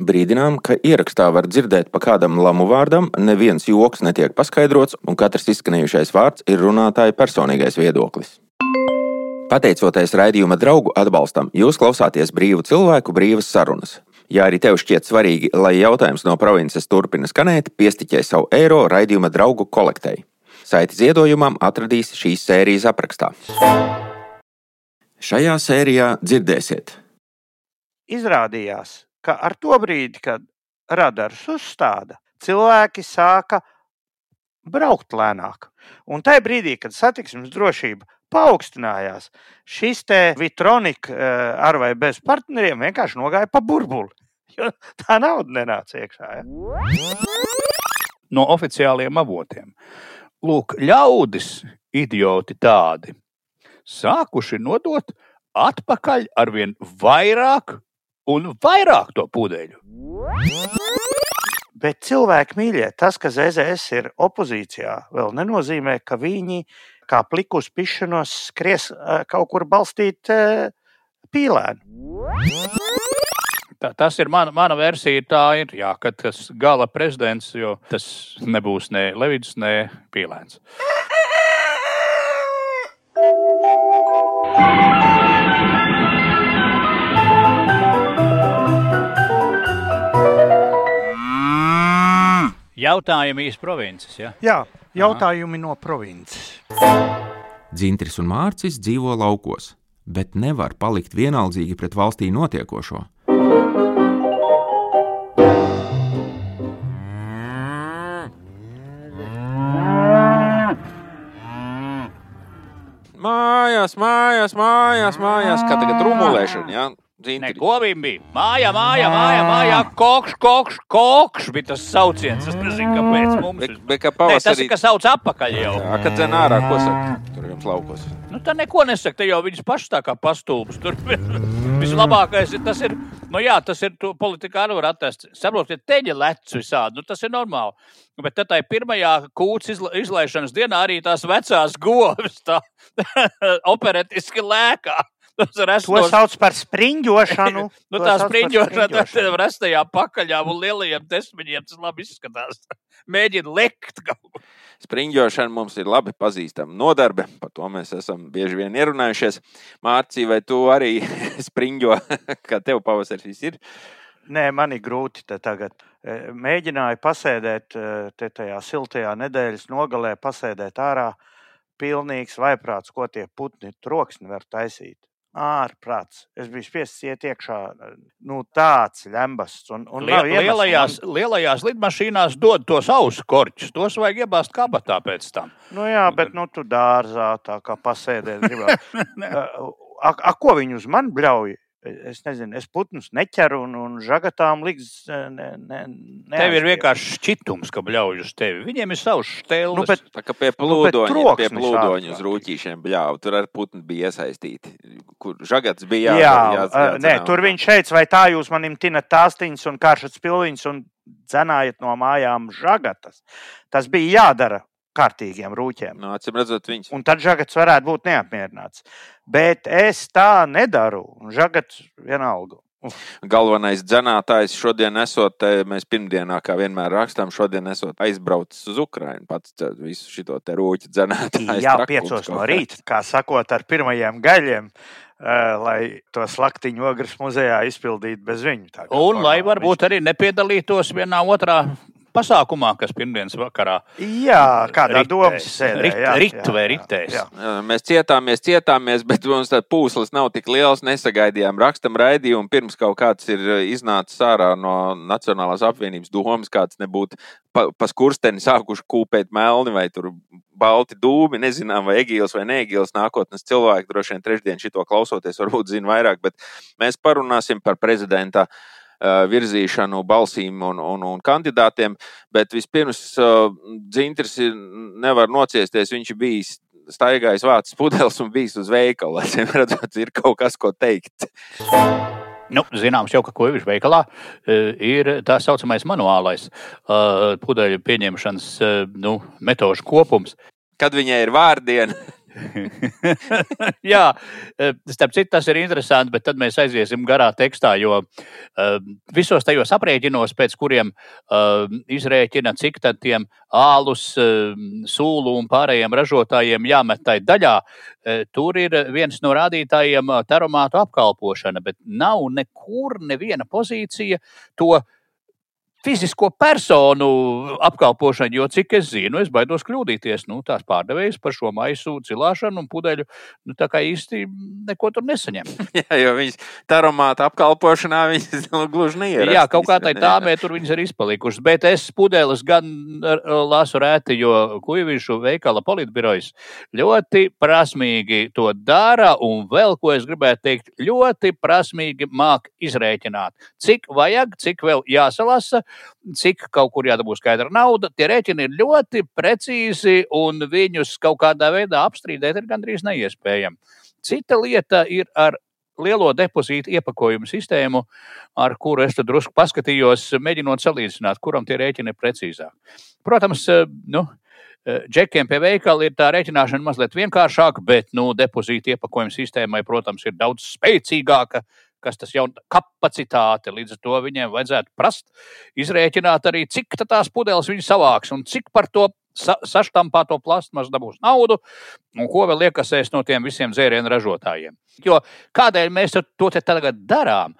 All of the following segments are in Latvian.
Brīdinām, ka ierakstā var dzirdēt pa kādam lamu vārdam, neviens joks netiek paskaidrots, un katrs izskanējušais vārds ir runātāja personīgais viedoklis. Pateicoties raidījuma draugu atbalstam, jūs klausāties brīvu cilvēku brīvas sarunas. Ja arī tev šķiet svarīgi, lai jautājums no provinces turpina skanēt, piestiķē savu eiro raidījuma draugu kolektei. Saiti ziedojumam atradīs šīs sērijas aprakstā. Šajā sērijā dzirdēsiet. Izrādījās, ka ar to brīdi, kad radars uzstāda, cilvēki sāka braukt lēnāk. Un tajā brīdī, kad satiksmes drošība paaugstinājās, šis te Vitronika ar vai bez partneriem vienkārši nogāja pa burbuli. Jo tā nauda nenāca iekšā. Ja? No oficiāliem avotiem. Lūk, ļaudis, idioti tādi, sākuši nodot atpakaļ ar vien vairāk un vairāk to pudeļu. Bet cilvēki mīļie, tas, ka ZZS ir opozīcijā, vēl nenozīmē, ka viņi kā plikus pišanos skries kaut kur balstīt pīlēnu. Tā, tas ir mana, mana versija. Tā ir, jā, ka tas gala prezidents, jo tas nebūs ne Levidus, ne Pīlēns. Jautājumi īsi provinces. Ja? Jā, jautājumi Aha. no provinces. Dzintris un Mārcis dzīvo laukos, bet nevar palikt vienaldzīgi pret valstī notiekošo. Mājās, mājās, mājās, mājās, kā tagad rumulēšana. Ja? Neko bija. Māja, māja, māja, māja, kokš, kokš, kokš bija tas sauciens. Es nezinu, kāpēc mums bet, bet, kā pavasarī... ne, tas ir. Tas sauc atpakaļ jau. Jā, kad dzen ārā, ko saka? Tur jums laukos. Nu, tā neko nesaka. Te jau viņas pašas tā kā pastulbas. Tur vislabākais ir tas, ir, nu jā, tas ir politikā arī var attest. Saprotiet, teģi lec visādi. Nu, tas ir normāli. Bet tad tajā pirmajā kūts izla, izlaišanas dienā arī tās vecās govis tā operetiski lēkā. Tas to sauc par spriņķošanu. nu, tā spriņķošana ar restajām pakaļām un lielajiem desmitiem tas labi izskatās. Mēģina lekt kaut ko. Spriņķošana mums ir labi pazīstama nodarbe, par to mēs esam bieži vien ierunājušies. Mārciņ, vai tu arī spriņķo, kā tev pavasaris ir? Nē, man ir grūti tagad. Mēģināju pasēdēt te tajā siltajā nedēļas nogalē, pasēdēt ārā. Pilnīgs vaiprāts, ko tie putni troksni var taisīt ārprāts. Es biju spiests iet iekšā. Nu, tāds lembasts. Un, un Liel, lielajās, man... lielajās lidmašīnās dod tos ausu korķus. Tos vajag iebāzt kabatā pēc tam. Nu, jā, bet nu, tu dārzā tā kā pasēdēt. a, a, ko viņi uz mani bļauj? Es nezinu, es putnus neķeru un, un žagatām liks. Ne, ne, tev ir vienkārši šķitums, ka bļauj uz tevi. Viņiem ir savs stēlis. Nu, bet, tā kā pie plūdoņa, nu, pie plūdoņa uz rūtīšiem bļauj. Tur ar putnu bija iesaistīti. Kur žagats bija jā, jā, jā, jā, nē, tur viņš šeit, vai tā jūs manim tinat tāstiņas un karšas pilviņas un dzenājat no mājām žagatas. Tas bija jādara kārtīgiem rūķiem. No, nu, redzot, viņas. Un tad žagats varētu būt neapmierināts. Bet es tā nedaru. Žagats vienalga. Uf. Galvenais dzenātājs šodien esot, te, mēs pirmdienā, kā vienmēr rakstām, šodien esot aizbraucis uz Ukrajinu. Pats visu šo te rūķu dzenātāju. Jā, piecos no rīta, kā sakot, ar pirmajiem gaļiem. Uh, lai to slaktiņu ogres muzejā izpildītu bez viņu. Un lai varbūt arī nepiedalītos vienā otrā pasākumā, kas pirmdienas vakarā. Jā, kādā domas sēdē. Rit vai ritēs. Jā. Jā, mēs cietāmies, cietāmies, bet mums tā pūslis nav tik liels. Nesagaidījām rakstam raidījumu pirms kaut kāds ir eh, iznācis ārā no Nacionālās apvienības domas, kāds nebūtu pa, pa skursteni sākuši kūpēt melni vai tur balti dūmi. Nezinām, vai Egīls vai Neegīls nākotnes cilvēki droši vien trešdien šito klausoties, varbūt zina vairāk, bet mēs parunāsim par prezidenta Uh, virzīšanu balsīm un, un, un kandidātiem. Bet vispirms Dzintris nevar nociesties. Viņš ir bijis staigājis vācis pudeles un bijis uz veikalu. Lai redzot, ir kaut kas, ko teikt. Nu, zināms, jau ka ko ir veikalā, ir tā saucamais manuālais pudeļu pieņemšanas nu, metožu kopums. Kad viņai ir vārdiena, Jā, eh, starp citu, tas ir interesanti, bet tad mēs aiziesim garā tekstā, jo uh, visos tajos aprēķinos, pēc kuriem uh, izrēķina, cik tiem ālus, sūlu un pārējiem ražotājiem jāmet tai daļā, tur ir viens no rādītājiem taromātu apkalpošana, bet nav nekur neviena pozīcija to fizisko personu apkalpošanu, jo cik es zinu, es baidos kļūdīties. Nu, tās pārdevējas par šo maisu cilāšanu un pudeļu nu, tā kā īsti neko tur nesaņem. Jā, jo viņas taromāta apkalpošanā viņas nu, gluži neierastas. Jā, kaut kā tā tāmē tur viņas ir izpalikušas, bet es pudeles gan lasu rēti, jo kuivīšu veikala politbirojas ļoti prasmīgi to dara un vēl, ko es gribētu teikt, ļoti prasmīgi māk izrēķināt, cik vajag, cik vēl jāsalasa, cik kaut kur jādabū skaidra nauda. Tie rēķini ir ļoti precīzi un viņus kaut kādā veidā apstrīdēt ir gandrīz neiespējami. Cita lieta ir ar lielo depozītu iepakojumu sistēmu, ar kuru es drusku paskatījos, mēģinot salīdzināt, kuram tie rēķini ir precīzāk. Protams, nu, Džekiem pie veikala ir tā rēķināšana mazliet vienkāršāka, bet nu, depozīta iepakojuma sistēmai, protams, ir daudz spēcīgāka kas tas jau ir kapacitāte. Līdz ar to viņiem vajadzētu prast, izrēķināt arī, cik tās pudeles viņi savāks un cik par to sa saštampāto plastmasu dabūs naudu, un ko vēl iekasēs no tiem visiem dzērienu ražotājiem. Jo kādēļ mēs to tagad darām?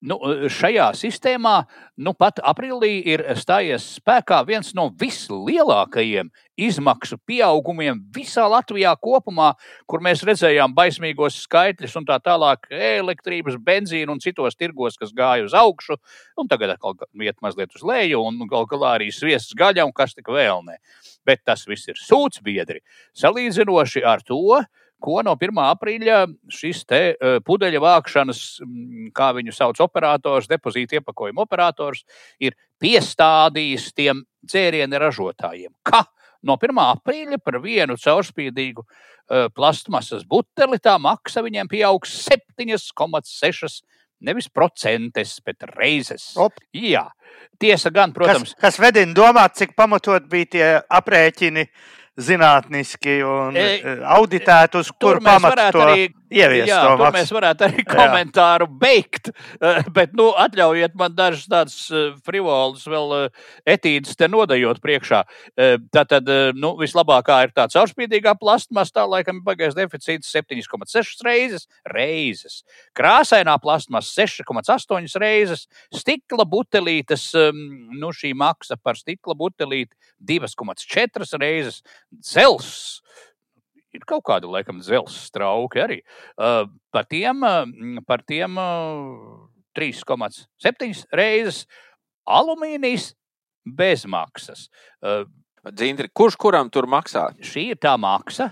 Nu, šajā sistēmā nu, pat aprīlī ir stājies spēkā viens no vislielākajiem izmaksu pieaugumiem visā Latvijā kopumā, kur mēs redzējām baismīgos skaitļus un tā tālāk elektrības, benzīna un citos tirgos, kas gāja uz augšu, un tagad atkal iet mazliet uz leju, un gal galā arī sviests gaļa un kas tik vēl ne. Bet tas viss ir sūdzbiedri. Salīdzinoši ar to, ko no 1. aprīļa šis te uh, pudeļa vākšanas, kā viņu sauc, operators, depozīta iepakojuma operators, ir piestādījis tiem dzērienu ražotājiem. Ka no 1. aprīļa par vienu caurspīdīgu uh, plastmasas buteli tā maksa viņiem pieaugs 7,6. Nevis procentes, bet reizes. Op. Jā, tiesa gan, protams. Kas, kas vedina domāt, cik pamatot bija tie aprēķini zinātniski un e, e auditēt, uz kuru pamatu to arī, ieviest. Jā, to maks... mēs varētu arī komentāru jā. beigt, e, bet nu, atļaujiet man dažas tādas e, frivolas vēl etīdes te nodajot priekšā. Tātad, nu, vislabākā ir tā caurspīdīgā plastmasa, tā laikam ir bagais deficīts 7,6 reizes, reizes. Krāsainā plastmasa 6,8 reizes, stikla butelītes, nu, šī maksa par stikla butelīti 2,4 reizes, dzels. Ir kaut kāda, laikam, dzelzceļa strauki arī. Uh, par tiem, uh, par tiem uh, 3,7 reizes alumīnijas bezmaksas. Uh, Dzintri, kurš kuram tur maksā? Šī ir tā maksa,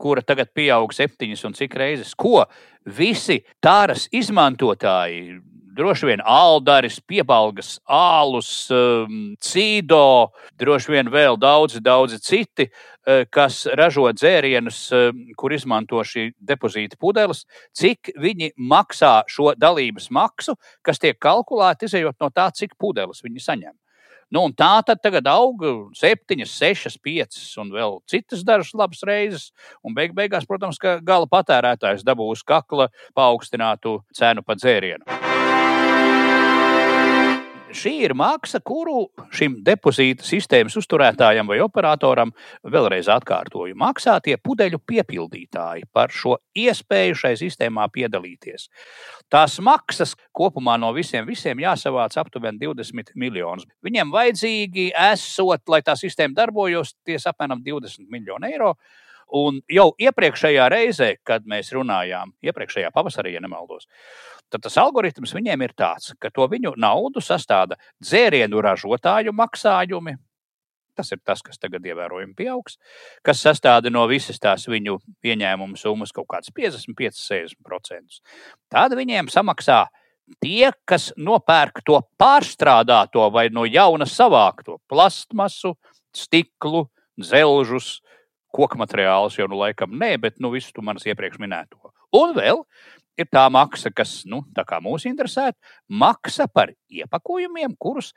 kura tagad pieaug septiņas un cik reizes, ko visi tāras izmantotāji droši vien Aldaris, Piebalgas, Ālus, um, Cīdo, droši vien vēl daudzi, daudzi citi, uh, kas ražo dzērienus, um, kur izmanto šī depozīta pudeles, cik viņi maksā šo dalības maksu, kas tiek kalkulēta izējot no tā, cik pudeles viņi saņem. Nu, tā tad tagad aug 7, 6, 5 un vēl citas dažas labas reizes. Un beig beigās, protams, ka gala patērētājs dabūs kakla paaugstinātu cenu par dzērienu šī ir maksa, kuru šim depozīta sistēmas uzturētājam vai operatoram, vēlreiz atkārtoju, maksā tie pudeļu piepildītāji par šo iespēju šai sistēmā piedalīties. Tās maksas kopumā no visiem, visiem jāsavāc aptuveni 20 miljonus. Viņiem vajadzīgi esot, lai tā sistēma darbojas, ties apmēram 20 miljonu eiro. Un jau iepriekšējā reizē, kad mēs runājām, iepriekšējā pavasarī, ja nemaldos, tad tas algoritms viņiem ir tāds, ka to viņu naudu sastāda dzērienu ražotāju maksājumi. Tas ir tas, kas tagad ievērojami pieaugs, kas sastāv no visas tās viņu ieņēmumu summas kaut kāds 55-60%. Tad viņiem samaksā tie, kas nopērk to pārstrādāto vai no jauna savākto plastmasu, stiklu, zelžus, koku materiālus, jau nu laikam nē, bet nu, visu tu manas iepriekš minēto. Un vēl ir tā maksa, kas nu, mūs interesē, maksa par iepakojumiem, kurus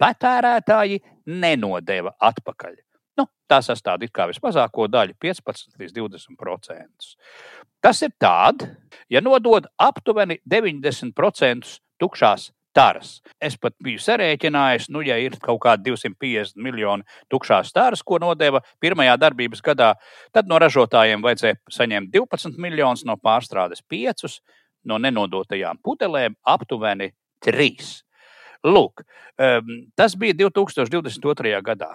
patērētāji nenodeva atpakaļ. Nu, tā sastāv kā vismazāko daļu, 15 līdz 20%. Tas ir tad, ja nodod aptuveni 90% tukšās taras. Es pat biju sarēķinājis, nu, ja ir kaut kādi 250 miljoni tukšās taras, ko nodeva pirmajā darbības gadā, tad no ražotājiem vajadzēja saņemt 12 miljonus, no pārstrādes 5, no nenodotajām pudelēm aptuveni 3. Lūk, tas bija 2022. gadā.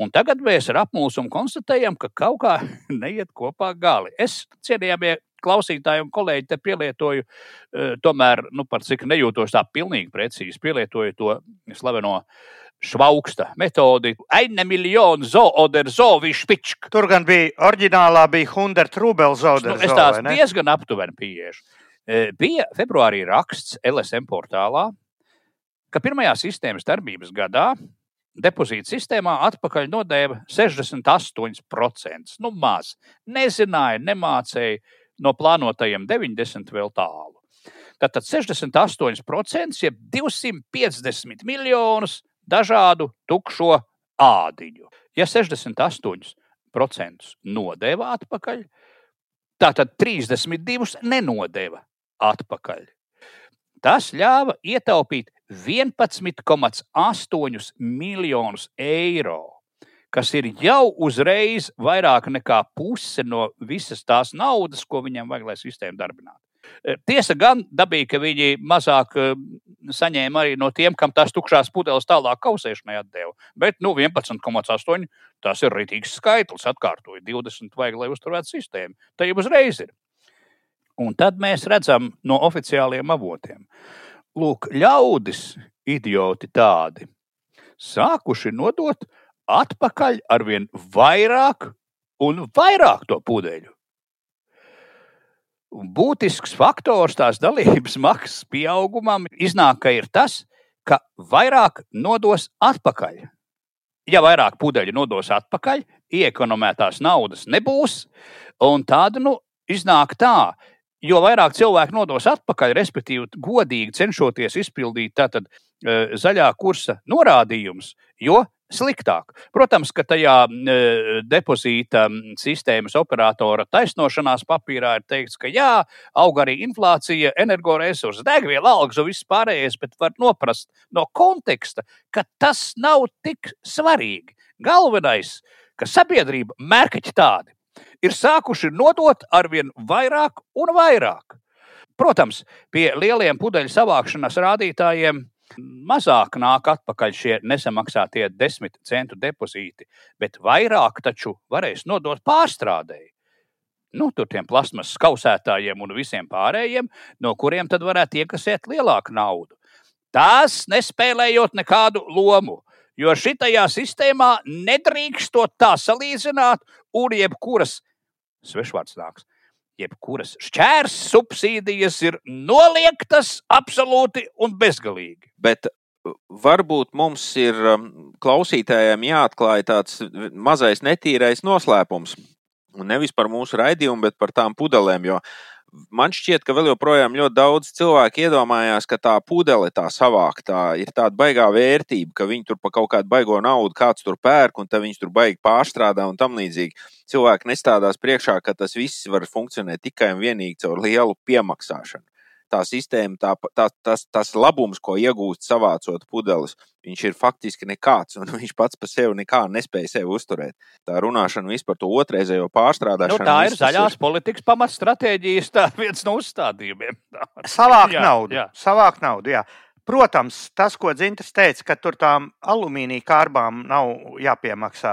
Un tagad mēs ar apmulsumu konstatējam, ka kaut kā neiet kopā gali. Es cienījamie klausītāji un kolēģi te pielietoju, uh, tomēr, nu, par cik nejūtos tā pilnīgi precīzi, pielietoju to slaveno švauksta metodi. Aine miljonu zooder zovišķičk. Tur gan bija oriģinālā, bija Hundert Rubel zoder. Nu, es tās diezgan aptuveni pieiešu. Uh, bija februārī raksts LSM portālā, ka pirmajā sistēmas darbības gadā depozīta sistēmā atpakaļ nodeva 68%. Nu, maz. Nezināja, nemācēja, no plānotajiem 90 vēl tālu. Tātad 68%, jeb 250 miljonus dažādu tukšo ādiņu. Ja 68% nodeva atpakaļ, tātad 32 nenodeva atpakaļ. Tas ļāva ietaupīt 11,8 miljonus eiro kas ir jau uzreiz vairāk nekā puse no visas tās naudas, ko viņam vajag, lai sistēmu darbinātu. Eh, tiesa gan dabīja, ka viņi mazāk eh, saņēma arī no tiem, kam tās tukšās pudeles tālāk kausēšanai atdeva. Bet nu, 11,8 tas ir rītīgs skaitlis. Atkārtoju, 20 vajag, lai uzturētu sistēmu. Tā jau uzreiz ir. Un tad mēs redzam no oficiāliem avotiem. Lūk, ļaudis, idioti tādi, sākuši nodot atpakaļ ar vien vairāk un vairāk to pudeļu. Būtisks faktors tās dalības maksas pieaugumam iznāk, ka ir tas, ka vairāk nodos atpakaļ. Ja vairāk pudeļu nodos atpakaļ, iekonomētās naudas nebūs, un tāda nu, iznāk tā, jo vairāk cilvēku nodos atpakaļ, respektīvi, godīgi cenšoties izpildīt tātad, e, zaļā kursa norādījumus, jo sliktāk. Protams, ka tajā e, depozīta sistēmas operatora taisnošanās papīrā ir teikts, ka jā, aug arī inflācija, energoresursi, degviela, algas un viss pārējais, bet var noprast no konteksta, ka tas nav tik svarīgi. Galvenais, ka sabiedrība mērkaķi tādi ir sākuši nodot arvien vairāk un vairāk. Protams, pie lieliem pudeļu savākšanas rādītājiem mazāk nāk atpakaļ šie nesamaksātie desmit centu depozīti, bet vairāk taču varēs nodot pārstrādēji. Nu, tur tiem plasmas skausētājiem un visiem pārējiem, no kuriem tad varētu iekasēt lielāku naudu. Tas nespēlējot nekādu lomu, jo šitajā sistēmā nedrīkstot tā salīdzināt, un jebkuras svešvārds nāks jebkuras šķērs subsīdijas ir noliektas absolūti un bezgalīgi. Bet uh, varbūt mums ir um, klausītājiem jāatklāj tāds mazais netīrais noslēpums. Un nevis par mūsu raidījumu, bet par tām pudelēm. Jo man šķiet, ka vēl joprojām ļoti daudz cilvēku iedomājās, ka tā pudele, tā savāktā, ir tāda baigā vērtība, ka viņi tur pa kaut kādu baigo naudu kāds tur pērk, un tad viņš tur baigi pārstrādā un tam līdzīgi. Cilvēki nestādās priekšā, ka tas viss var funkcionēt tikai un vienīgi caur lielu piemaksāšanu tā sistēma, tā, tā, tas, tas labums, ko iegūst savācot pudeles, viņš ir faktiski nekāds, un viņš pats par sevi nekā nespēja sevi uzturēt. Tā runāšana vispār par to otrreizējo pārstrādāšanu. Nu, tā ir zaļās ir... politikas pamatstratēģijas viens no uzstādījumiem. Savākt naudu. Jā. Savākt naudu, jā. Protams, tas, ko Dzintrs teica, ka tur tām alumīnija kārbām nav jāpiemaksā,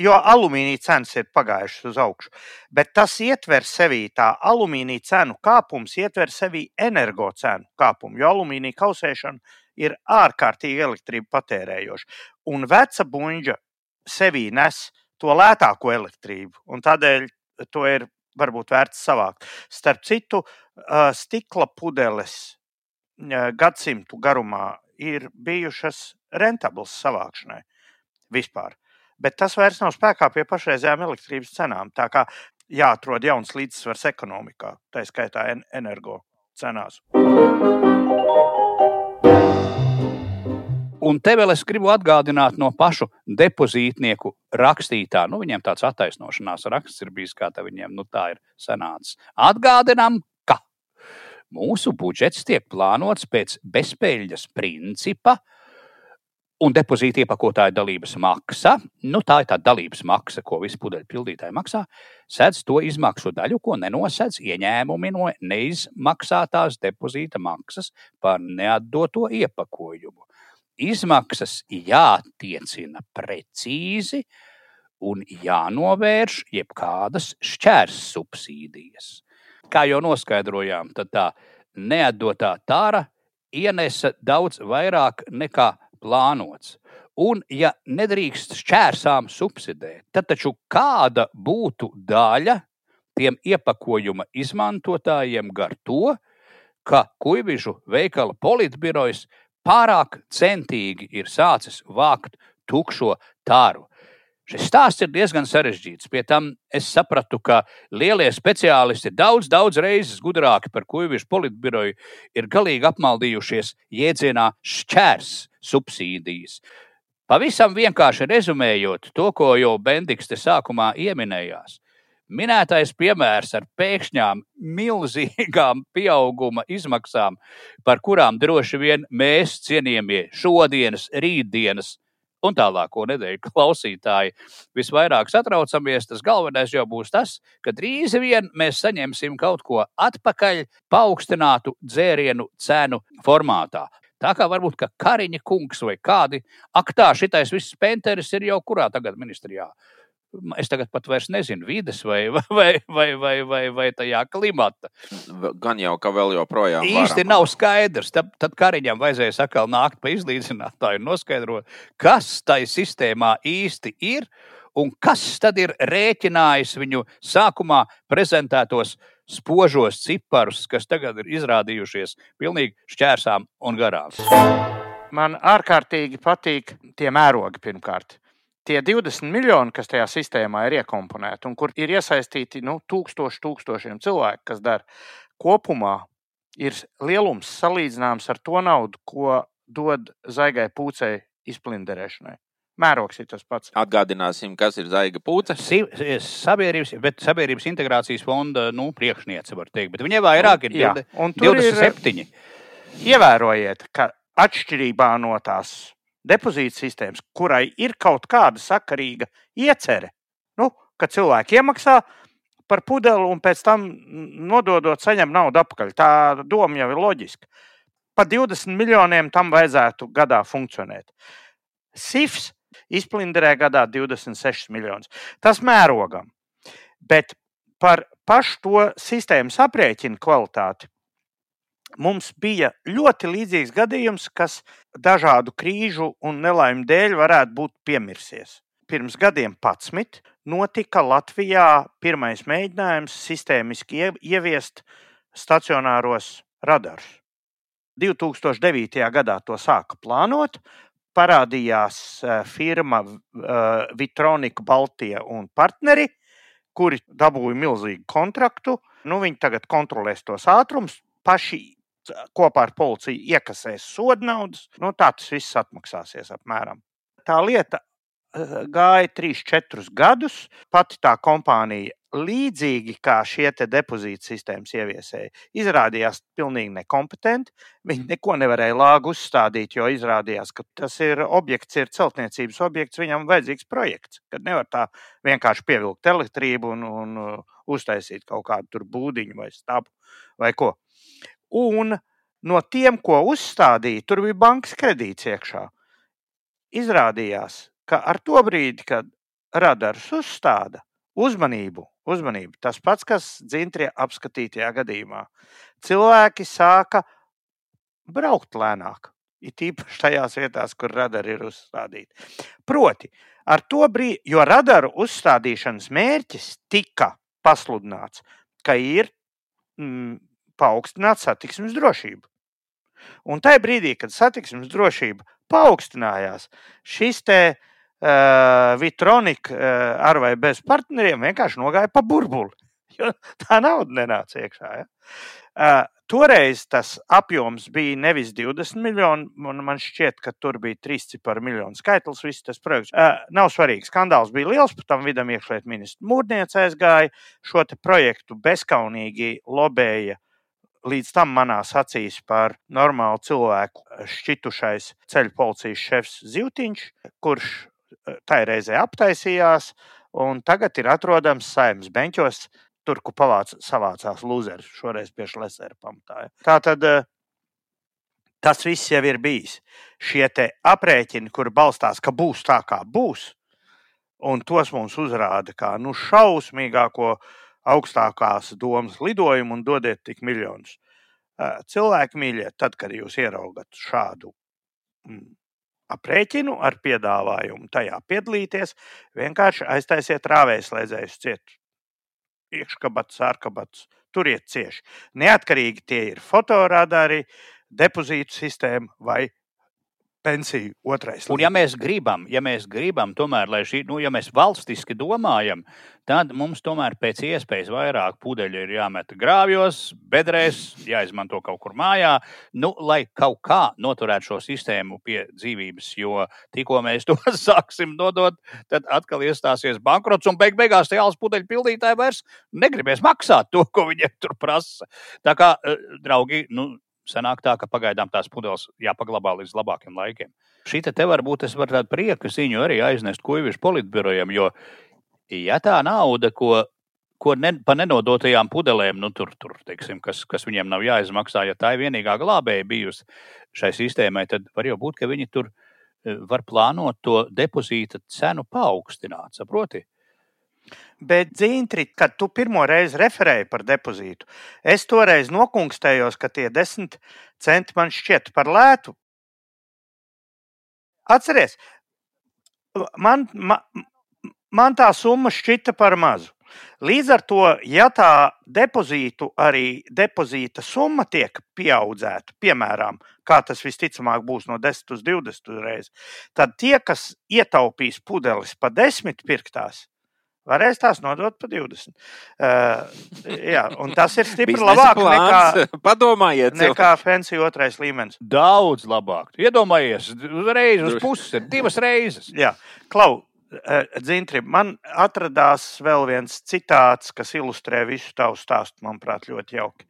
jo alumīnija cenas ir pagājušas uz augšu. Bet tas ietver sevī tā alumīnija cenu kāpums, ietver sevī energo cenu kāpumu, jo alumīnija kausēšana ir ārkārtīgi elektrību patērējoša. Un veca buļģa sevī nes to lētāko elektrību, un tādēļ to ir varbūt vērts savākt. Starp citu, stikla pudeles gadsimtu garumā ir bijušas rentablas savākšanai vispār. Bet tas vairs nav spēkā pie pašreizējām elektrības cenām. Tā kā jāatrod jauns līdzsvars ekonomikā, tā skaitā energo cenās. Un te vēl es gribu atgādināt no pašu depozītnieku rakstītā. Nu, viņiem tāds attaisnošanās raksts ir bijis, kā tā viņiem nu, tā ir sanācis. Atgādinām, mūsu budžets tiek plānots pēc bezspēļas principa. Un depozīta iepakotāja dalības maksa, nu tā ir tā dalības maksa, ko visi pudeļu pildītāji maksā, sedz to izmaksu daļu, ko nenosedz ieņēmumi no neizmaksātās depozīta maksas par neatdoto iepakojumu izmaksas jātiecina precīzi un jānovērš jebkādas šķērs subsīdijas. Kā jau noskaidrojām, tad tā neatdotā tāra ienesa daudz vairāk nekā plānots. Un, ja nedrīkst šķērsām subsidēt, tad taču kāda būtu daļa tiem iepakojuma izmantotājiem gar to, ka kuģižu veikala politbirojas pārāk centīgi ir sācis vākt tukšo tāru. Šis stāsts ir diezgan sarežģīts. Pie tam es sapratu, ka lielie speciālisti daudz, daudz reizes gudrāki par kuģišu politbiroju ir galīgi apmaldījušies jēdzienā šķērs subsīdijas. Pavisam vienkārši rezumējot to, ko jau Bendiks te sākumā ieminējās. Minētais piemērs ar pēkšņām milzīgām pieauguma izmaksām, par kurām droši vien mēs, cienījamie šodienas, rītdienas un tālāko nedēļu klausītāji, visvairāk satraucamies, tas galvenais jau būs tas, ka drīz vien mēs saņemsim kaut ko atpakaļ paaugstinātu dzērienu cenu formātā. Tā kā varbūt ka Kariņa kungs vai kādi, ak, tā, šitais viss penteris ir jau kurā tagad ministrijā Es tagad pat vairs nezinu, vidas vai, vai, vai, vai, vai, vai tajā klimata. Gan jau, ka vēl joprojām. Īsti varam. nav skaidrs. Tad, tad Kariņam vajadzēja atkal nākt pa izlīdzinātāju un noskaidrot, kas tai sistēmā īsti ir un kas tad ir rēķinājis viņu sākumā prezentētos spožos ciparus, kas tagad ir izrādījušies pilnīgi šķērsām un garām. Man ārkārtīgi patīk tie mērogi pirmkārt tie 20 miljoni, kas tajā sistēmā ir iekomponēti un kur ir iesaistīti nu, tūkstoši, tūkstošiem cilvēku, kas dara kopumā, ir lielums salīdzināms ar to naudu, ko dod zaigai pūcei izplinderēšanai. Mērogs ir tas pats. Atgādināsim, kas ir zaiga pūce. Sabiedrības, bet sabiedrības integrācijas fonda nu, priekšniece, var teikt, bet viņai vairāk ir Jā, 27. Ir, ievērojiet, ka atšķirībā no tās depozīta sistēmas, kurai ir kaut kāda sakarīga iecerē, nu, ka cilvēki iemaksā par pudeli un pēc tam nododot, saņem naudu atpakaļ. Tā doma jau ir loģiska. Pa 20 miljoniem tam vajadzētu gadā funkcionēt. SIFs izplinderē gadā 26 miljonus. Tas mērogam. Bet par pašu to sistēmas aprēķinu kvalitāti mums bija ļoti līdzīgs gadījums, kas dažādu krīžu un nelaimju dēļ varētu būt piemirsies. Pirms gadiem 11 notika Latvijā pirmais mēģinājums sistēmiski ieviest stacionāros radarus. 2009. gadā to sāka plānot. Parādījās e, firma e, Vitronika, Baltija un partneri, kuri dabūja milzīgu kontraktu. Nu, viņi tagad kontrolēs tos ātrumus. Paši kopā ar policiju iekasēs sodu naudas, nu, tā tas viss atmaksāsies apmēram. Tā lieta eh, gāja 3-4 gadus. Pati tā kompānija, līdzīgi kā šie depozīta sistēmas ieviesēji, izrādījās pilnīgi nekompetenti. Viņi neko nevarēja lāgu uzstādīt, jo izrādījās, ka tas ir objekts, ir celtniecības objekts, viņam vajadzīgs projekts. Kad nevar tā vienkārši pievilkt elektrību un, un uh, uztaisīt kaut kādu būdiņu vai stābu vai ko. Un no tiem, ko uzstādīja, tur bija bankas kredīts iekšā. Izrādījās, ka ar to brīdi, kad radars uzstāda uzmanību, uzmanību tas pats, kas dzintrie apskatītajā gadījumā, cilvēki sāka braukt lēnāk. It īpaši tajās vietās, kur radari ir uzstādīti. Proti, ar to brīdi, jo radaru uzstādīšanas mērķis tika pasludināts, ka ir mm, paaugstināt satiksmes drošību. Un tajā brīdī, kad satiksmes drošība paaugstinājās, šis te uh, Vitronika uh, ar vai bez partneriem vienkārši nogāja pa burbuli. Jo tā nauda nenāca iekšā. Ja? Uh, toreiz tas apjoms bija nevis 20 miljoni, man, man šķiet, ka tur bija trīs ciparu miljonu skaitlis. Viss tas projekts uh, nav svarīgi. Skandāls bija liels, pat tam vidam iekšlietu ministrs Mūrniece aizgāja šo projektu bezskaunīgi lobēja līdz tam manās acīs par normālu cilvēku šķitušais ceļu policijas šefs Zivtiņš, kurš tai reizē aptaisījās, un tagad ir atrodams saimnes beņķos, tur, kur pavāc, savācās lūzeri, šoreiz pie Šlesera pamatāja. Tā tad tas viss jau ir bijis. Šie aprēķini, kur balstās, ka būs tā, kā būs, un tos mums uzrāda kā nu, šausmīgāko augstākās domas lidojumu un dodiet tik miljonus. Cilvēki mīļie, tad, kad jūs ieraugat šādu mm, aprēķinu ar piedāvājumu tajā piedalīties, vienkārši aiztaisiet rāvēslēdzējus ciet. Iekškabats, ārkabats, turiet cieši. Neatkarīgi tie ir fotoradari, depozītu sistēma vai pensiju otrais. Un, ja mēs gribam, ja mēs gribam tomēr, lai šī, nu, ja mēs valstiski domājam, tad mums tomēr pēc iespējas vairāk pudeļu ir jāmet grāvjos, bedrēs, jāizmanto kaut kur mājā, nu, lai kaut kā noturētu šo sistēmu pie dzīvības. Jo tikko mēs to sāksim nodot, tad atkal iestāsies bankrots un beig beigās alus pudeļu pildītāji vairs negribēs maksāt to, ko viņiem tur prasa. Tā kā, eh, draugi, nu, sanāk tā, ka pagaidām tās pudeles jāpaglabā līdz labākiem laikiem. Šī te, te varbūt es varu tādu prieka ziņu arī aiznest kuģišu politbirojam, jo ja tā nauda, ko, ko ne, pa nenodotajām pudelēm, nu, tur, tur, teiksim, kas, kas viņiem nav jāizmaksā, ja tā ir vienīgā glābēja bijusi šai sistēmai, tad var jau būt, ka viņi tur eh, var plānot to depozīta cenu paaugstināt, saproti? Bet, Dzintri, kad tu pirmo reizi referēji par depozītu, es toreiz nokungstējos, ka tie desmit centi man šķiet par lētu. Atceries, man, man, man tā summa šķita par mazu. Līdz ar to, ja tā depozītu arī depozīta summa tiek pieaudzēta, piemēram, kā tas visticamāk būs no 10 uz 20 reizes, tad tie, kas ietaupīs pudeles pa 10 pirktās, Varēs tās nodot par 20. Uh, jā, un tas ir stipri labāk plāns. nekā, Padomājiet, nekā Fancy otrais līmenis. Daudz labāk. Iedomājies, uzreiz uz puses, divas reizes. Jā, Klau, uh, Dzintri, man atradās vēl viens citāts, kas ilustrē visu tavu stāstu, manuprāt, ļoti jauki.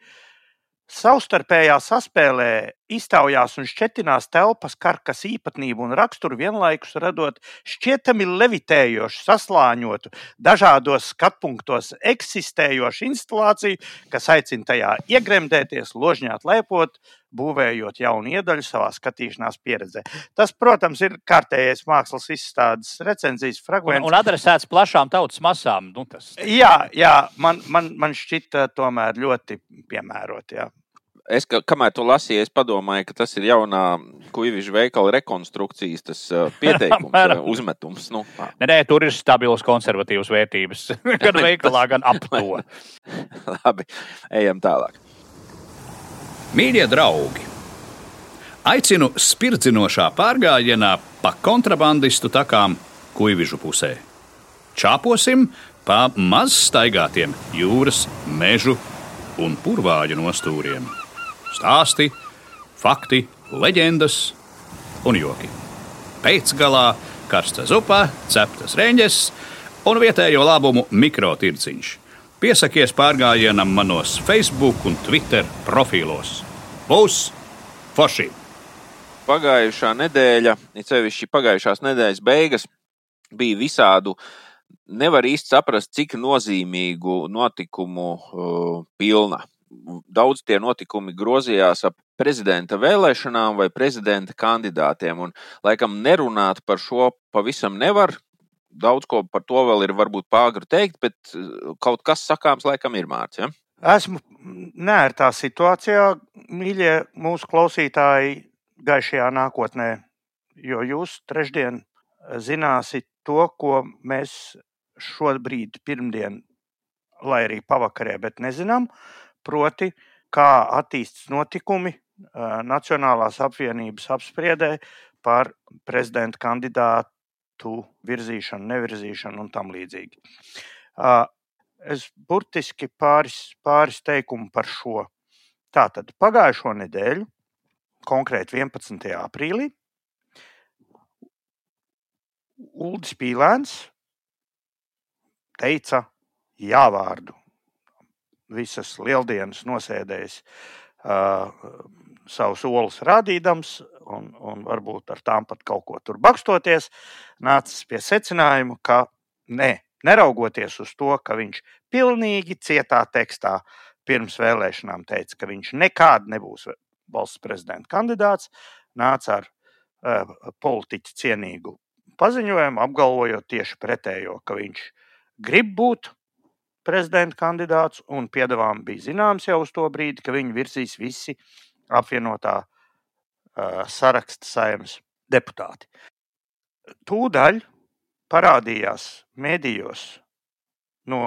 Savstarpējā saspēlē iztaujās un šķetinās telpas karkas īpatnību un raksturu vienlaikus radot šķietami levitējošu, saslāņotu, dažādos skatpunktos eksistējošu instalāciju, kas aicina tajā iegremdēties, ložņāt, lepot, būvējot jaunu iedaļu savā skatīšanās pieredzē. Tas, protams, ir kārtējais mākslas izstādes recenzijas fragments. Un, un adresēts plašām tautas masām. Nu, tas... Jā, jā man, man, man šķita tomēr ļoti piemērot. Jā. Es, ka, kamēr to lasīju, es padomāju, ka tas ir jaunā kuģiņa veikala rekonstrukcijas tas, uh, pieteikums, uh, uzmetums. Nu, nē, nē, tur ir stabilas konservatīvas vērtības. gan veikalā, gan ap to. Labi, ejam tālāk. Mīļie draugi! Aicinu spirdzinošā pārgājienā pa kontrabandistu takām kuģiņu pusē. Čāposim pa maz staigātiem jūras, mežu un purvāģu nostūriem stāsti, fakti, leģendas un joki. Pēcgalā karsta zupa, ceptas reņģes un vietējo labumu mikrotirciņš. Piesakies pārgājienam manos Facebook un Twitter profilos. Būs forši! Pagājušā nedēļa, it sevišķi pagājušās nedēļas beigas, bija visādu nevar īsti saprast, cik nozīmīgu notikumu uh, pilna daudz tie notikumi grozījās ap prezidenta vēlēšanām vai prezidenta kandidātiem. Un, laikam, nerunāt par šo pavisam nevar. Daudz ko par to vēl ir varbūt pāri teikt, bet uh, kaut kas sakāms laikam ir mārts. Ja? Esmu nērtā situācijā, mīļie mūsu klausītāji, gaišajā nākotnē, jo jūs trešdien zināsiet to, ko mēs šobrīd, pirmdien, lai arī pavakarē, bet nezinām. Proti, kā attīstās notikumi Nacionālās apvienības apspriedē par prezidenta kandidātu virzīšanu, nevirzīšanu un tam līdzīgi. Es burtiski pāris, pāris teikumu par šo. Tātad pagājušo nedēļu, konkrēti 11. aprīlī, Ulris Pīlēns teica jā vārdu. Visas lieldienas nosēdējis uh, savus olus rādīdams, un, un varbūt ar tām pat kaut ko tur bakstoties, nācis pie secinājuma, ka ne, neraugoties uz to, ka viņš pilnīgi cietā tekstā pirms vēlēšanām teica, ka viņš nekād nebūs valsts prezidenta kandidāts, nāca ar uh, politiķu cienīgu paziņojumu, apgalvojot tieši pretējo, ka viņš grib būt prezidenta kandidāts, un piedāvājums bija zināms jau uz to brīdi, ka viņu virzīs visi apvienotā uh, saraksta saimnes deputāti. Tūdaļ parādījās medijos no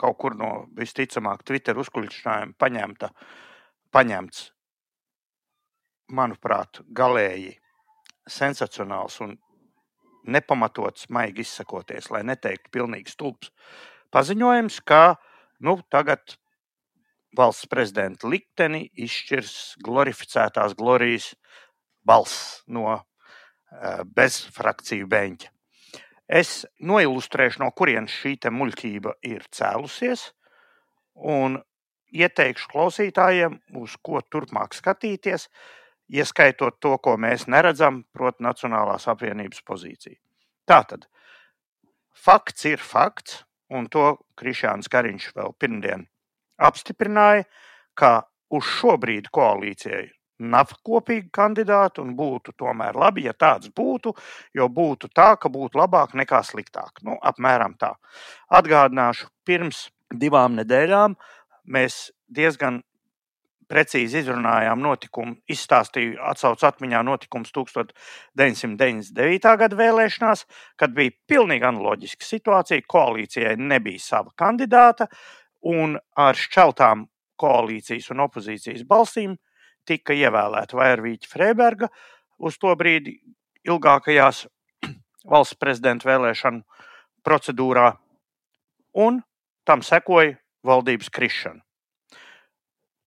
kaut kur no visticamāk Twitter uzkuļķinājuma paņemta, paņemts, manuprāt, galēji sensacionāls un nepamatots, maigi izsakoties, lai neteiktu pilnīgi stulbs paziņojums, ka nu, tagad valsts prezidenta likteni izšķirs glorificētās glorijas balss no uh, bezfrakciju beņķa. Es noilustrēšu, no kurienes šī muļķība ir cēlusies, un ieteikšu klausītājiem, uz ko turpmāk skatīties, ieskaitot to, ko mēs neredzam, proti, Nacionālās apvienības pozīciju. Tātad fakts ir fakts, un to Krišāns Kariņš vēl pirmdien apstiprināja, ka uz šo brīdi koalīcijai nav kopīga kandidāta un būtu tomēr labi, ja tāds būtu, jo būtu tā, ka būtu labāk nekā sliktāk. Nu, apmēram tā. Atgādināšu, pirms divām nedēļām mēs diezgan precīzi izrunājām notikumu, izstāstīju, atcaucu atmiņā notikums 1999. gada vēlēšanās, kad bija pilnīgi analoģiska situācija. Koalīcijai nebija sava kandidāta, un ar šķeltām koalīcijas un opozīcijas balsīm tika ievēlēta Vairvīķa Freiberga uz to brīdi ilgākajās valsts prezidenta vēlēšanu procedūrā, un tam sekoja valdības krišana.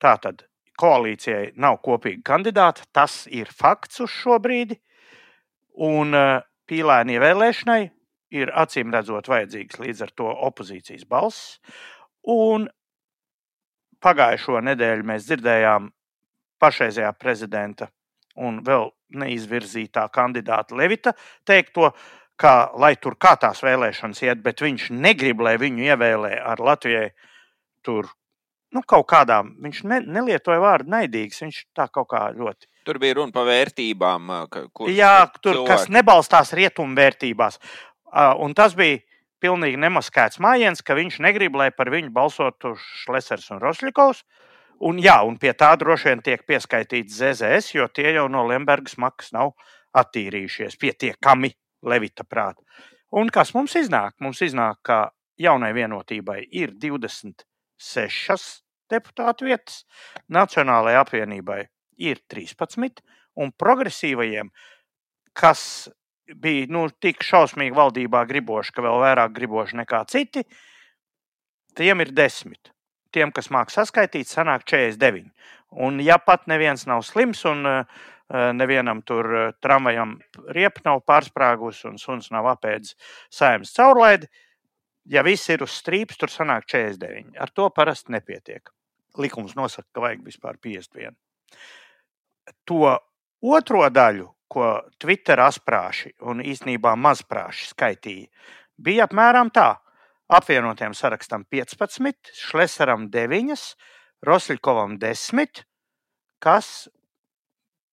Tātad koalīcijai nav kopīga kandidāta. Tas ir fakts uz šo brīdi. Un eh, pīlēni ievēlēšanai ir acīm redzot vajadzīgs līdz ar to opozīcijas balss. Un pagājušo nedēļu mēs dzirdējām pašreizējā prezidenta un vēl neizvirzītā kandidāta Levita teikto, ka, lai tur kā tās vēlēšanas iet, bet viņš negrib, lai viņu ievēlē ar Latvijai tur nu, kaut kādām, viņš ne, nelietoja vārdu naidīgs, viņš tā kaut kā ļoti. Tur bija runa par vērtībām, kuras Jā, tur, cilvēki... kas nebalstās rietumu vērtībās. Un tas bija pilnīgi nemaskēts mājiens, ka viņš negrib, lai par viņu balsotu Šlesers un Rosļikovs. Un, jā, un pie tā droši vien tiek pieskaitīts ZZS, jo tie jau no Lembergas makas nav attīrījušies pietiekami Levita prāta. Un kas mums iznāk? Mums iznāk, ka jaunai vienotībai ir 26 deputātu vietas, Nacionālajai apvienībai ir 13, un progresīvajiem, kas bija nu, tik šausmīgi valdībā griboši, ka vēl vairāk griboši nekā citi, tiem ir 10. Tiem, kas māca saskaitīt, sanāk 49. Un, ja pat neviens nav slims un uh, nevienam tur uh, tramvajam riepa nav pārsprāgus un suns nav apēdis saimnes caurlaidi, ja viss ir uz strīpas, tur sanāk 49. Ar to parasti nepietiek likums nosaka, ka vajag vispār 51. To otro daļu, ko Twitter asprāši un īsnībā mazprāši skaitīja, bija apmēram tā. Apvienotiem sarakstam 15, Šlesaram 9, Rosļkovam 10, kas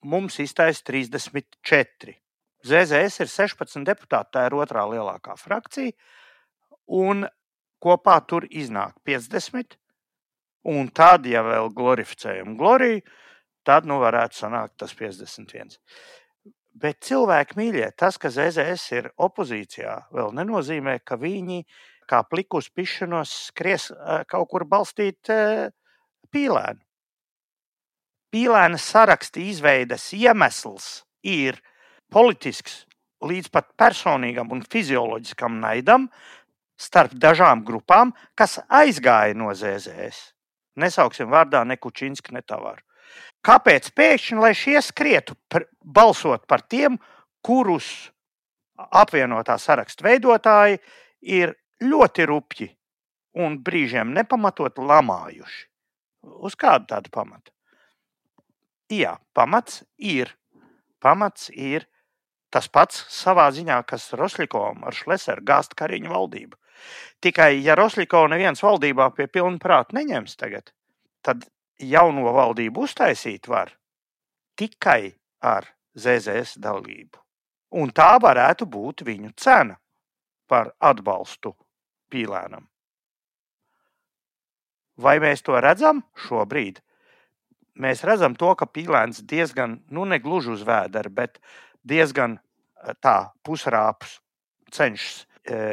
mums iztaisa 34. ZZS ir 16 deputāti, tā ir otrā lielākā frakcija, un kopā tur iznāk 50. Un tad, ja vēl glorificējam gloriju, tad nu varētu sanākt tas 51. Bet cilvēki mīļie, tas, ka ZZS ir opozīcijā, vēl nenozīmē, ka viņi kā plikus pišanos skries kaut kur balstīt pīlēnu. Pīlēna saraksta izveides iemesls ir politisks, līdz pat personīgam un fizioloģiskam naidam starp dažām grupām, kas aizgāja no ZZS. Nesauksim vārdā ne Kučinski, ne Tavaru. Kāpēc pēkšņi, lai šie skrietu par, balsot par tiem, kurus apvienotā sarakstu veidotāji ir ļoti rupji un brīžiem nepamatot lamājuši? Uz kādu tādu pamatu? Jā, pamats ir. Pamats ir tas pats savā ziņā, kas Rosļikovam ar Šleseru gāzt Kariņu valdību. Tikai, ja Rosļikovu neviens valdībā pie pilna prāta neņems tagad, tad jauno valdību uztaisīt var tikai ar ZZS dalību. Un tā varētu būt viņu cena par atbalstu pīlēnam. Vai mēs to redzam šobrīd? Mēs redzam to, ka pīlēns diezgan, nu, ne gluži uz vēdera, bet diezgan tā pusrāpus cenšas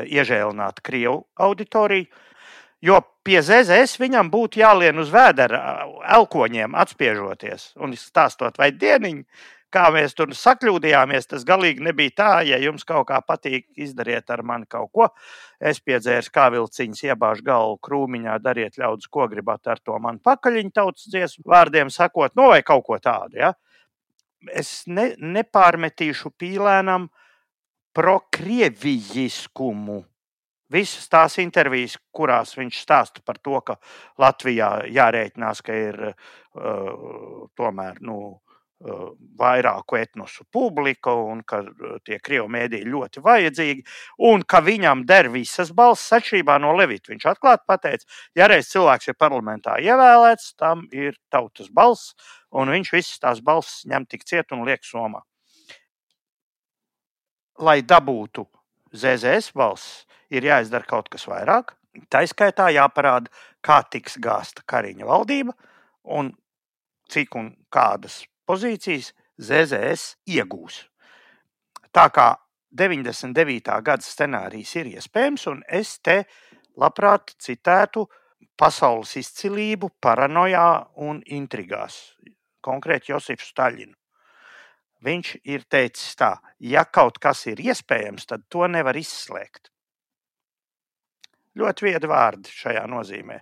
iežēlināt Krievu auditoriju. Jo pie ZZS viņam būtu jālien uz vēdera, elkoņiem atspiežoties un stāstot, vai dieniņi, kā mēs tur sakļūdījāmies. Tas galīgi nebija tā, ja jums kaut kā patīk, izdariet ar mani kaut ko. Es piedzēru kā vilciņas, iebāžu galvu krūmiņā, dariet ļaudis, ko gribat ar to man pakaļiņu tautas dziesmu vārdiem sakot, no vai kaut ko tādu. Ja? Es ne, nepārmetīšu pīlēnam prokrievijiskumu visas tās intervijas, kurās viņš stāsta par to, ka Latvijā jārēķinās, ka ir uh, tomēr nu, uh, vairāku etnosu publika un ka tie krievu mēdīji ļoti vajadzīgi un ka viņam der visas balss atšķirībā no Levita. Viņš atklāti pateica, ja reiz cilvēks ir parlamentā ievēlēts, tam ir tautas balss un viņš visas tās balss ņem tik ciet un liek somā. Lai dabūtu ZZS balss, ir jāizdara kaut kas vairāk. Tā izskaitā jāparāda, kā tiks gāzta Kariņa valdība un cik un kādas pozīcijas ZZS iegūs. Tā kā 99. gada scenārijs ir iespējams, un es te labprāt citētu pasaules izcilību, paranojā un intrigās, konkrēti Josifu Staļinu. Viņš ir teicis tā, ja kaut kas ir iespējams, tad to nevar izslēgt. Ļoti viedi vārdi šajā nozīmē.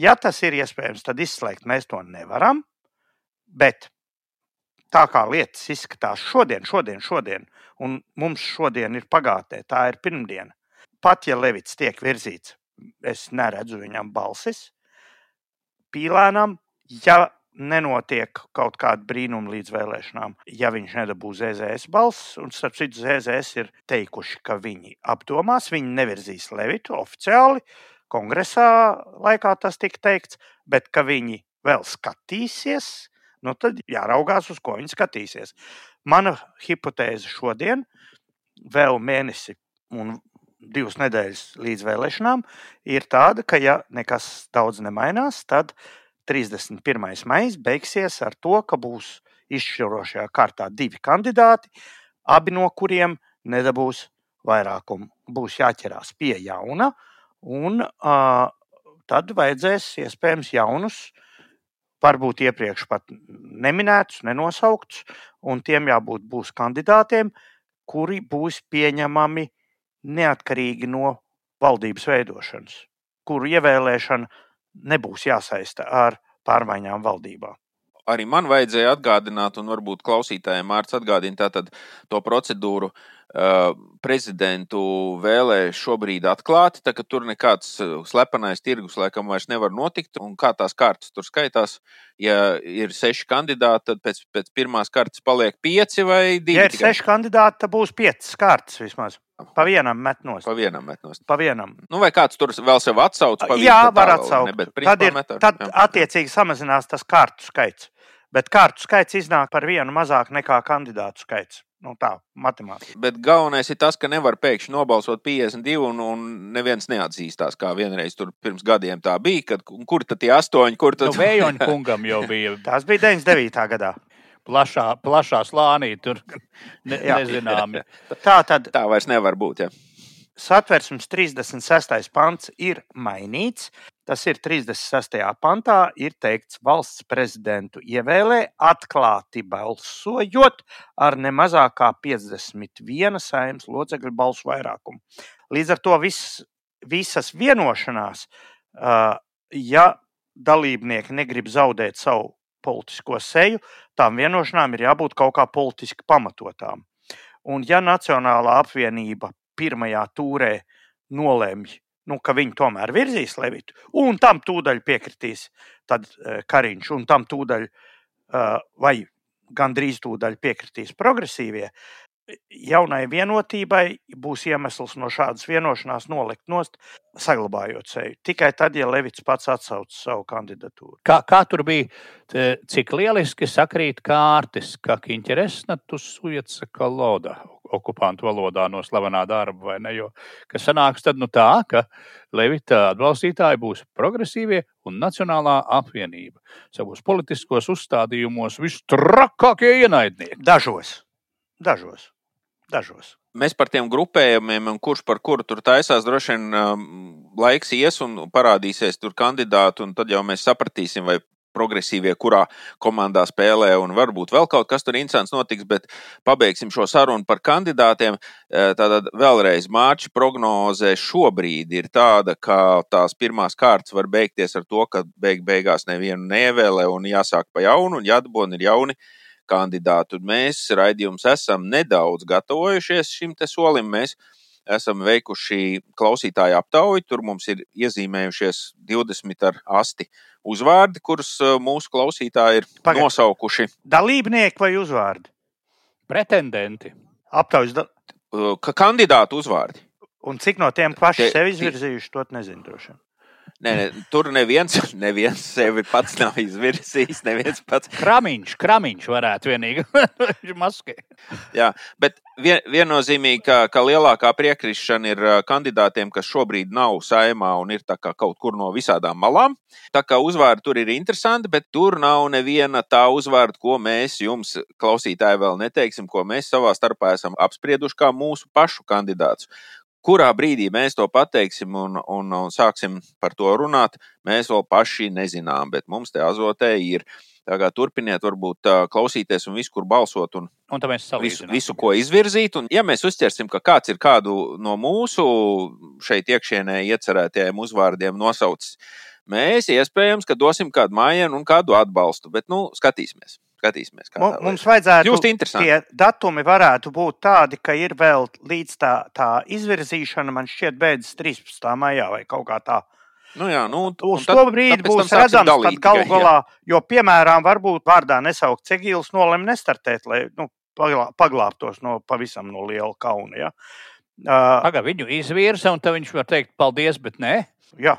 Ja tas ir iespējams, tad izslēgt mēs to nevaram. Bet tā kā lietas izskatās šodien, šodien, šodien, un mums šodien ir pagātnē, tā ir pirmdiena. Pat ja Levits tiek virzīts, es neredzu viņam balsis. Pīlēnam, ja nenotiek kaut kāda brīnuma līdz vēlēšanām, ja viņš nedabūs ZZS balss. Un, starp citu, ZZS ir teikuši, ka viņi apdomās, viņi nevirzīs Levitu oficiāli. Kongresā laikā tas tika teikts, bet ka viņi vēl skatīsies, nu tad jāraugās, uz ko viņi skatīsies. Mana hipotēze šodien, vēl mēnesi un divas nedēļas līdz vēlēšanām, ir tāda, ka, ja nekas daudz nemainās, tad 31. maijs beigsies ar to, ka būs izšķirošajā kārtā divi kandidāti, abi no kuriem nedabūs vairākumu. Būs jāķerās pie jauna, un uh, tad vajadzēs iespējams jaunus, varbūt iepriekš pat neminētus, nenosauktus, un tiem jābūt būs kandidātiem, kuri būs pieņemami neatkarīgi no valdības veidošanas, kuru ievēlēšana nebūs jāsaista ar pārmaiņām valdībā. Arī man vajadzēja atgādināt, un varbūt klausītājiem Mārcis atgādina tātad to procedūru. Uh, prezidentu vēlē šobrīd atklāti, tā ka tur nekāds slepenais tirgus laikam vairs nevar notikt. Un kā tās kartes tur skaitās, ja ir seši kandidāti, tad pēc, pēc pirmās kartes paliek pieci vai divi? Ja ir tikai? seši kandidāti, tad būs piecas kartes vismaz. Pa vienam met nost. Pa vienam met nost. Pa vienam. Nu, vai kāds tur vēl sev atsauc? Jā, var atsaukt. Ne, tad, ir, metar, tad jā. attiecīgi samazinās tas kārtu skaits. Bet kārtu skaits iznāk par vienu mazāk nekā kandidātu skaits. Nu, tā matemātika. Bet galvenais ir tas, ka nevar pēkšņi nobalsot 52, un, un neviens neatzīstās, kā vienreiz tur pirms gadiem tā bija. Kad, kur tad tie astoņi, kur tad? Nu, Vējoņa kungam jau bija. Tas bija 99. gadā plašā, plašā slānī. Tur ne, nezināmi. Tā tad tā vairs nevar būt. Ja. Satversmes 36. pants ir mainīts. Tas ir 36. pantā, ir teikts, valsts prezidentu ievēlē atklāti balsojot ar ne mazāk kā 51 saimnes locekļu balsu vairākumu. Līdz ar to viss, visas vienošanās, ja dalībnieki negrib zaudēt savu politisko seju, tām vienošanām ir jābūt kaut kā politiski pamatotām. Un, ja Nacionālā apvienība pirmajā tūrē nolemj, nu, ka viņi tomēr virzīs Levitu, un tam tūdaļ piekritīs tad, uh, Kariņš, un tam tūdaļ, uh, vai gandrīz tūdaļ piekritīs progresīvie, jaunai vienotībai būs iemesls no šādas vienošanās nolikt nost, saglabājot seju. Tikai tad, ja Levits pats atsauc savu kandidatūru. Kā, kā tur bija, cik lieliski sakrīt kārtas, ka interesantus ujats kaloda okupantu valodā no slavenā darba, vai ne? Jo, kas sanāks tad nu tā, ka Levita atbalstītāji būs progresīvie un Nacionālā apvienība. Savos politiskos uzstādījumos visstrakākie ienaidnieki. Dažos. Dažos. Dažos. Mēs par tiem grupējumiem, kurš par kuru tur taisās, droši vien um, laiks ies un parādīsies tur kandidāti, un tad jau mēs sapratīsim, vai progresīvie, kurā komandā spēlē, un varbūt vēl kaut kas tur interesants notiks, bet pabeigsim šo sarunu par kandidātiem. Eh, tātad vēlreiz Mārķa prognoze šobrīd ir tāda, ka tās pirmās kārtas var beigties ar to, ka beig beigās nevienu nevēlē un jāsāk pa jaunu, un jādabūna ir jauni kandidātu. Mēs raidījums esam nedaudz gatavojušies šim te solim. Mēs esam veikuši klausītāju aptauju. Tur mums ir iezīmējušies 20 ar asti uzvārdi, kurus uh, mūsu klausītāji ir Pagad. nosaukuši. Dalībnieki vai uzvārdi? Pretendenti. Aptaujas da... Uh, kandidātu uzvārdi. Un cik no tiem paši sevi izvirzījuši, to nezinu. Droši. Nē, ne, tur neviens, neviens sevi pats nav izvirzījis. Neviens pats. Kramiņš, kramiņš varētu vienīgi. Viņš maskē. Jā, bet vien, viennozīmīgi, ka, ka lielākā priekrišana ir kandidātiem, kas šobrīd nav saimā un ir kaut kur no visādām malām. Tā kā uzvārdi tur ir interesanti, bet tur nav neviena tā uzvārda, ko mēs jums, klausītāji, vēl neteiksim, ko mēs savā starpā esam apsprieduši kā mūsu pašu kandidātus. Kurā brīdī mēs to pateiksim un, un, un sāksim par to runāt, mēs vēl paši nezinām, bet mums te azotē ir. Tagad turpiniet, varbūt klausīties un visu, kur balsot. Un, un visu, visu, ko izvirzīt. Un, ja mēs uztversim, ka kāds ir kādu no mūsu šeit iekšienē iecerētajiem uzvārdiem nosaucis, mēs iespējams, dosim kādu mājienu un kādu atbalstu. Bet, nu, skatīsimies. Skatīsimies, kā mums, mums vajadzētu būt tie datumi, varētu būt tādi, ka ir vēl līdz tā, tā izvirzīšana, man šķiet, beidzas 13. maijā vai kaut kā tā. Nu jā, nu, Uz to brīdi būs redzams, kad galu galā, jo, piemēram, varbūt vārdā nesaukt Cegīls nolem nestartēt, lai nu, paglābtos no pavisam no liela kauna. Ja? Uh, Aga, viņu izvirza, un tad viņš var teikt paldies, bet nē. Jā,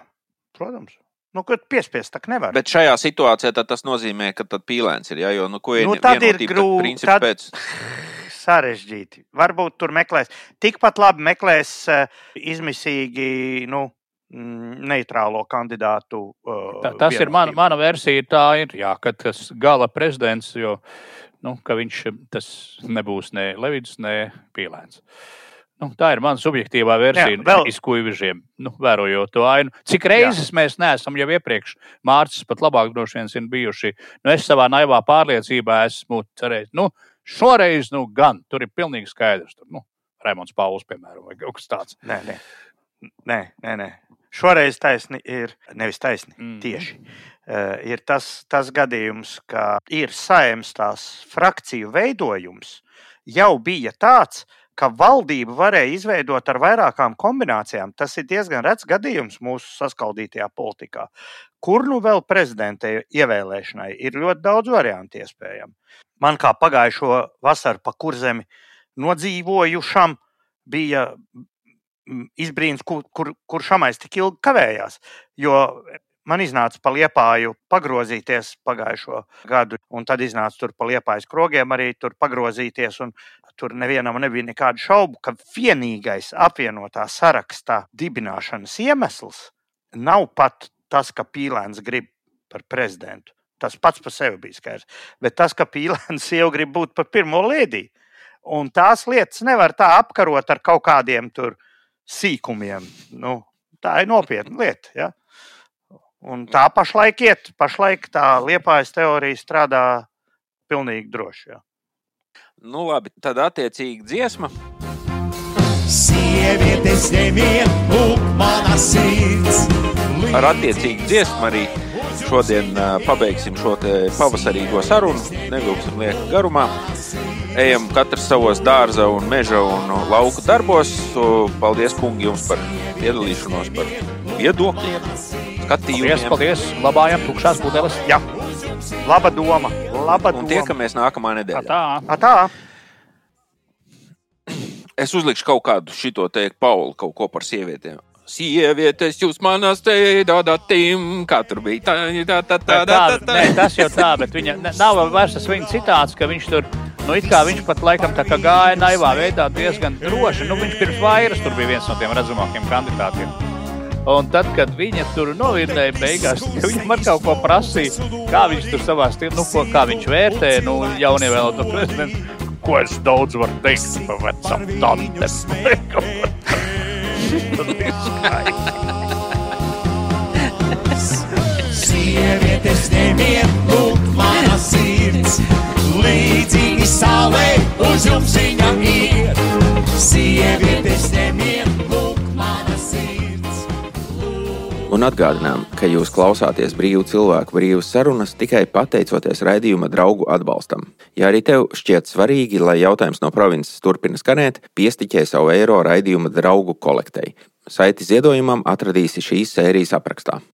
protams. Nu, kad piespiest, tā nevar. Bet šajā situācijā tas nozīmē, ka tad pīlēns ir. Ja, jo, nu, nu, tad ir grūti. Tad... Pēc... Sarežģīti. Varbūt tur meklēs. Tikpat labi meklēs uh, izmisīgi. Nu, mm, Neitrālo kandidātu. Uh, tā, tas vienotību. ir mana, mana versija. Tā ir, jā, ka tas gala prezidents, jo nu, viņš tas nebūs ne Levids, ne Pīlēns. Uh, Nu, tā ir mana subjektīvā versija. Jā, vēl... Izkuivižiem, nu, vērojot to ainu. Cik reizes Jā. mēs neesam jau iepriekš, Mārcis pat labāk droši vien ir bijuši. Nu, es savā naivā pārliecībā esmu cerējis, nu, šoreiz nu, gan tur ir pilnīgi skaidrs. Tur, nu, Raimons Pauls, piemēram, vai kaut kas tāds. Nē, nē, nē, nē. nē. Šoreiz taisni ir nevis taisni, mm. tieši. Uh, ir tas, tas gadījums, ka ir saimnes tās frakciju veidojums, jau bija tāds, uh, ka valdību varēja izveidot ar vairākām kombinācijām. Tas ir diezgan rets gadījums mūsu saskaldītajā politikā. Kur nu vēl prezidenta ievēlēšanai ir ļoti daudz variantu iespējami. Man kā pagājušo vasaru pa kurzemi nodzīvojušam bija izbrīns, kur, kur, kur šamais tik ilgi kavējās. Jo man iznāca pa liepāju pagrozīties pagājušo gadu, un tad iznāca tur pa liepājas krogiem arī tur pagrozīties. Tur nevienam nebija nekādu šaubu, ka vienīgais apvienotā sarakstā dibināšanas iemesls nav pat tas, ka Pīlēns grib par prezidentu. Tas pats par sevi bija skaidrs. Bet tas, ka Pīlēns jau grib būt par pirmo lēdiju, un tās lietas nevar tā apkarot ar kaut kādiem tur sīkumiem. Nu, tā ir nopietna lieta. Ja? Un tā pašlaik iet, pašlaik tā liepājas teorija strādā pilnīgi droši. Jā. Nu, labi, tad attiecīgi dziesma. Sieviete zemē, lūk, mana sirds. Ar attiecīgu dziesmu arī Šodien pabeigsim šo pavasarīgo sarunu, nevilksim lieku garumā. Ejam katrs savos dārza, un meža un lauka darbos. Paldies, kungi, jums par piedalīšanos, par viedokļiem, skatījumiem. Paldies, paldies. Labājam, tukšās pudeles. Jā, laba doma. Laba Un doma. tiekamies nākamā nedēļā. Tā. A, tā. Es uzlikšu kaut kādu šito teikt, Pauli, kaut ko par sievietēm. Sievietes, jūs manās te dadatim, kā tur bija. Tā, tā, tā, tā, tā, Tā, tā, nē, tas jau tā, bet viņa ne- nav vairs tas viņa citāts, ka viņš tur, nu, it kā viņš pat laikam tā kā gāja naivā veidā diezgan droši. Nu, viņš pirms vairas tur bija viens no tiem redzamākiem kandidātiem. Un tad, kad viņa tur novirzēja beigās, viņam ar kaut ko prasīja, kā viņš tur savā stilā, nu, ko, kā viņš vērtē, nu, jaunievēlēto prezidentu. Ko es daudz varu teikt par vecam tandem? Sievietes nevien lūk mana sirds, līdzīgi saulē uz jums viņa ir. Sievietes Un atgādinām, ka jūs klausāties brīvu cilvēku brīvas sarunas tikai pateicoties raidījuma draugu atbalstam. Ja arī tev šķiet svarīgi, lai jautājums no provinces turpina skanēt, piestiķē savu eiro raidījuma draugu kolektei. Saiti ziedojumam atradīsi šīs sērijas aprakstā.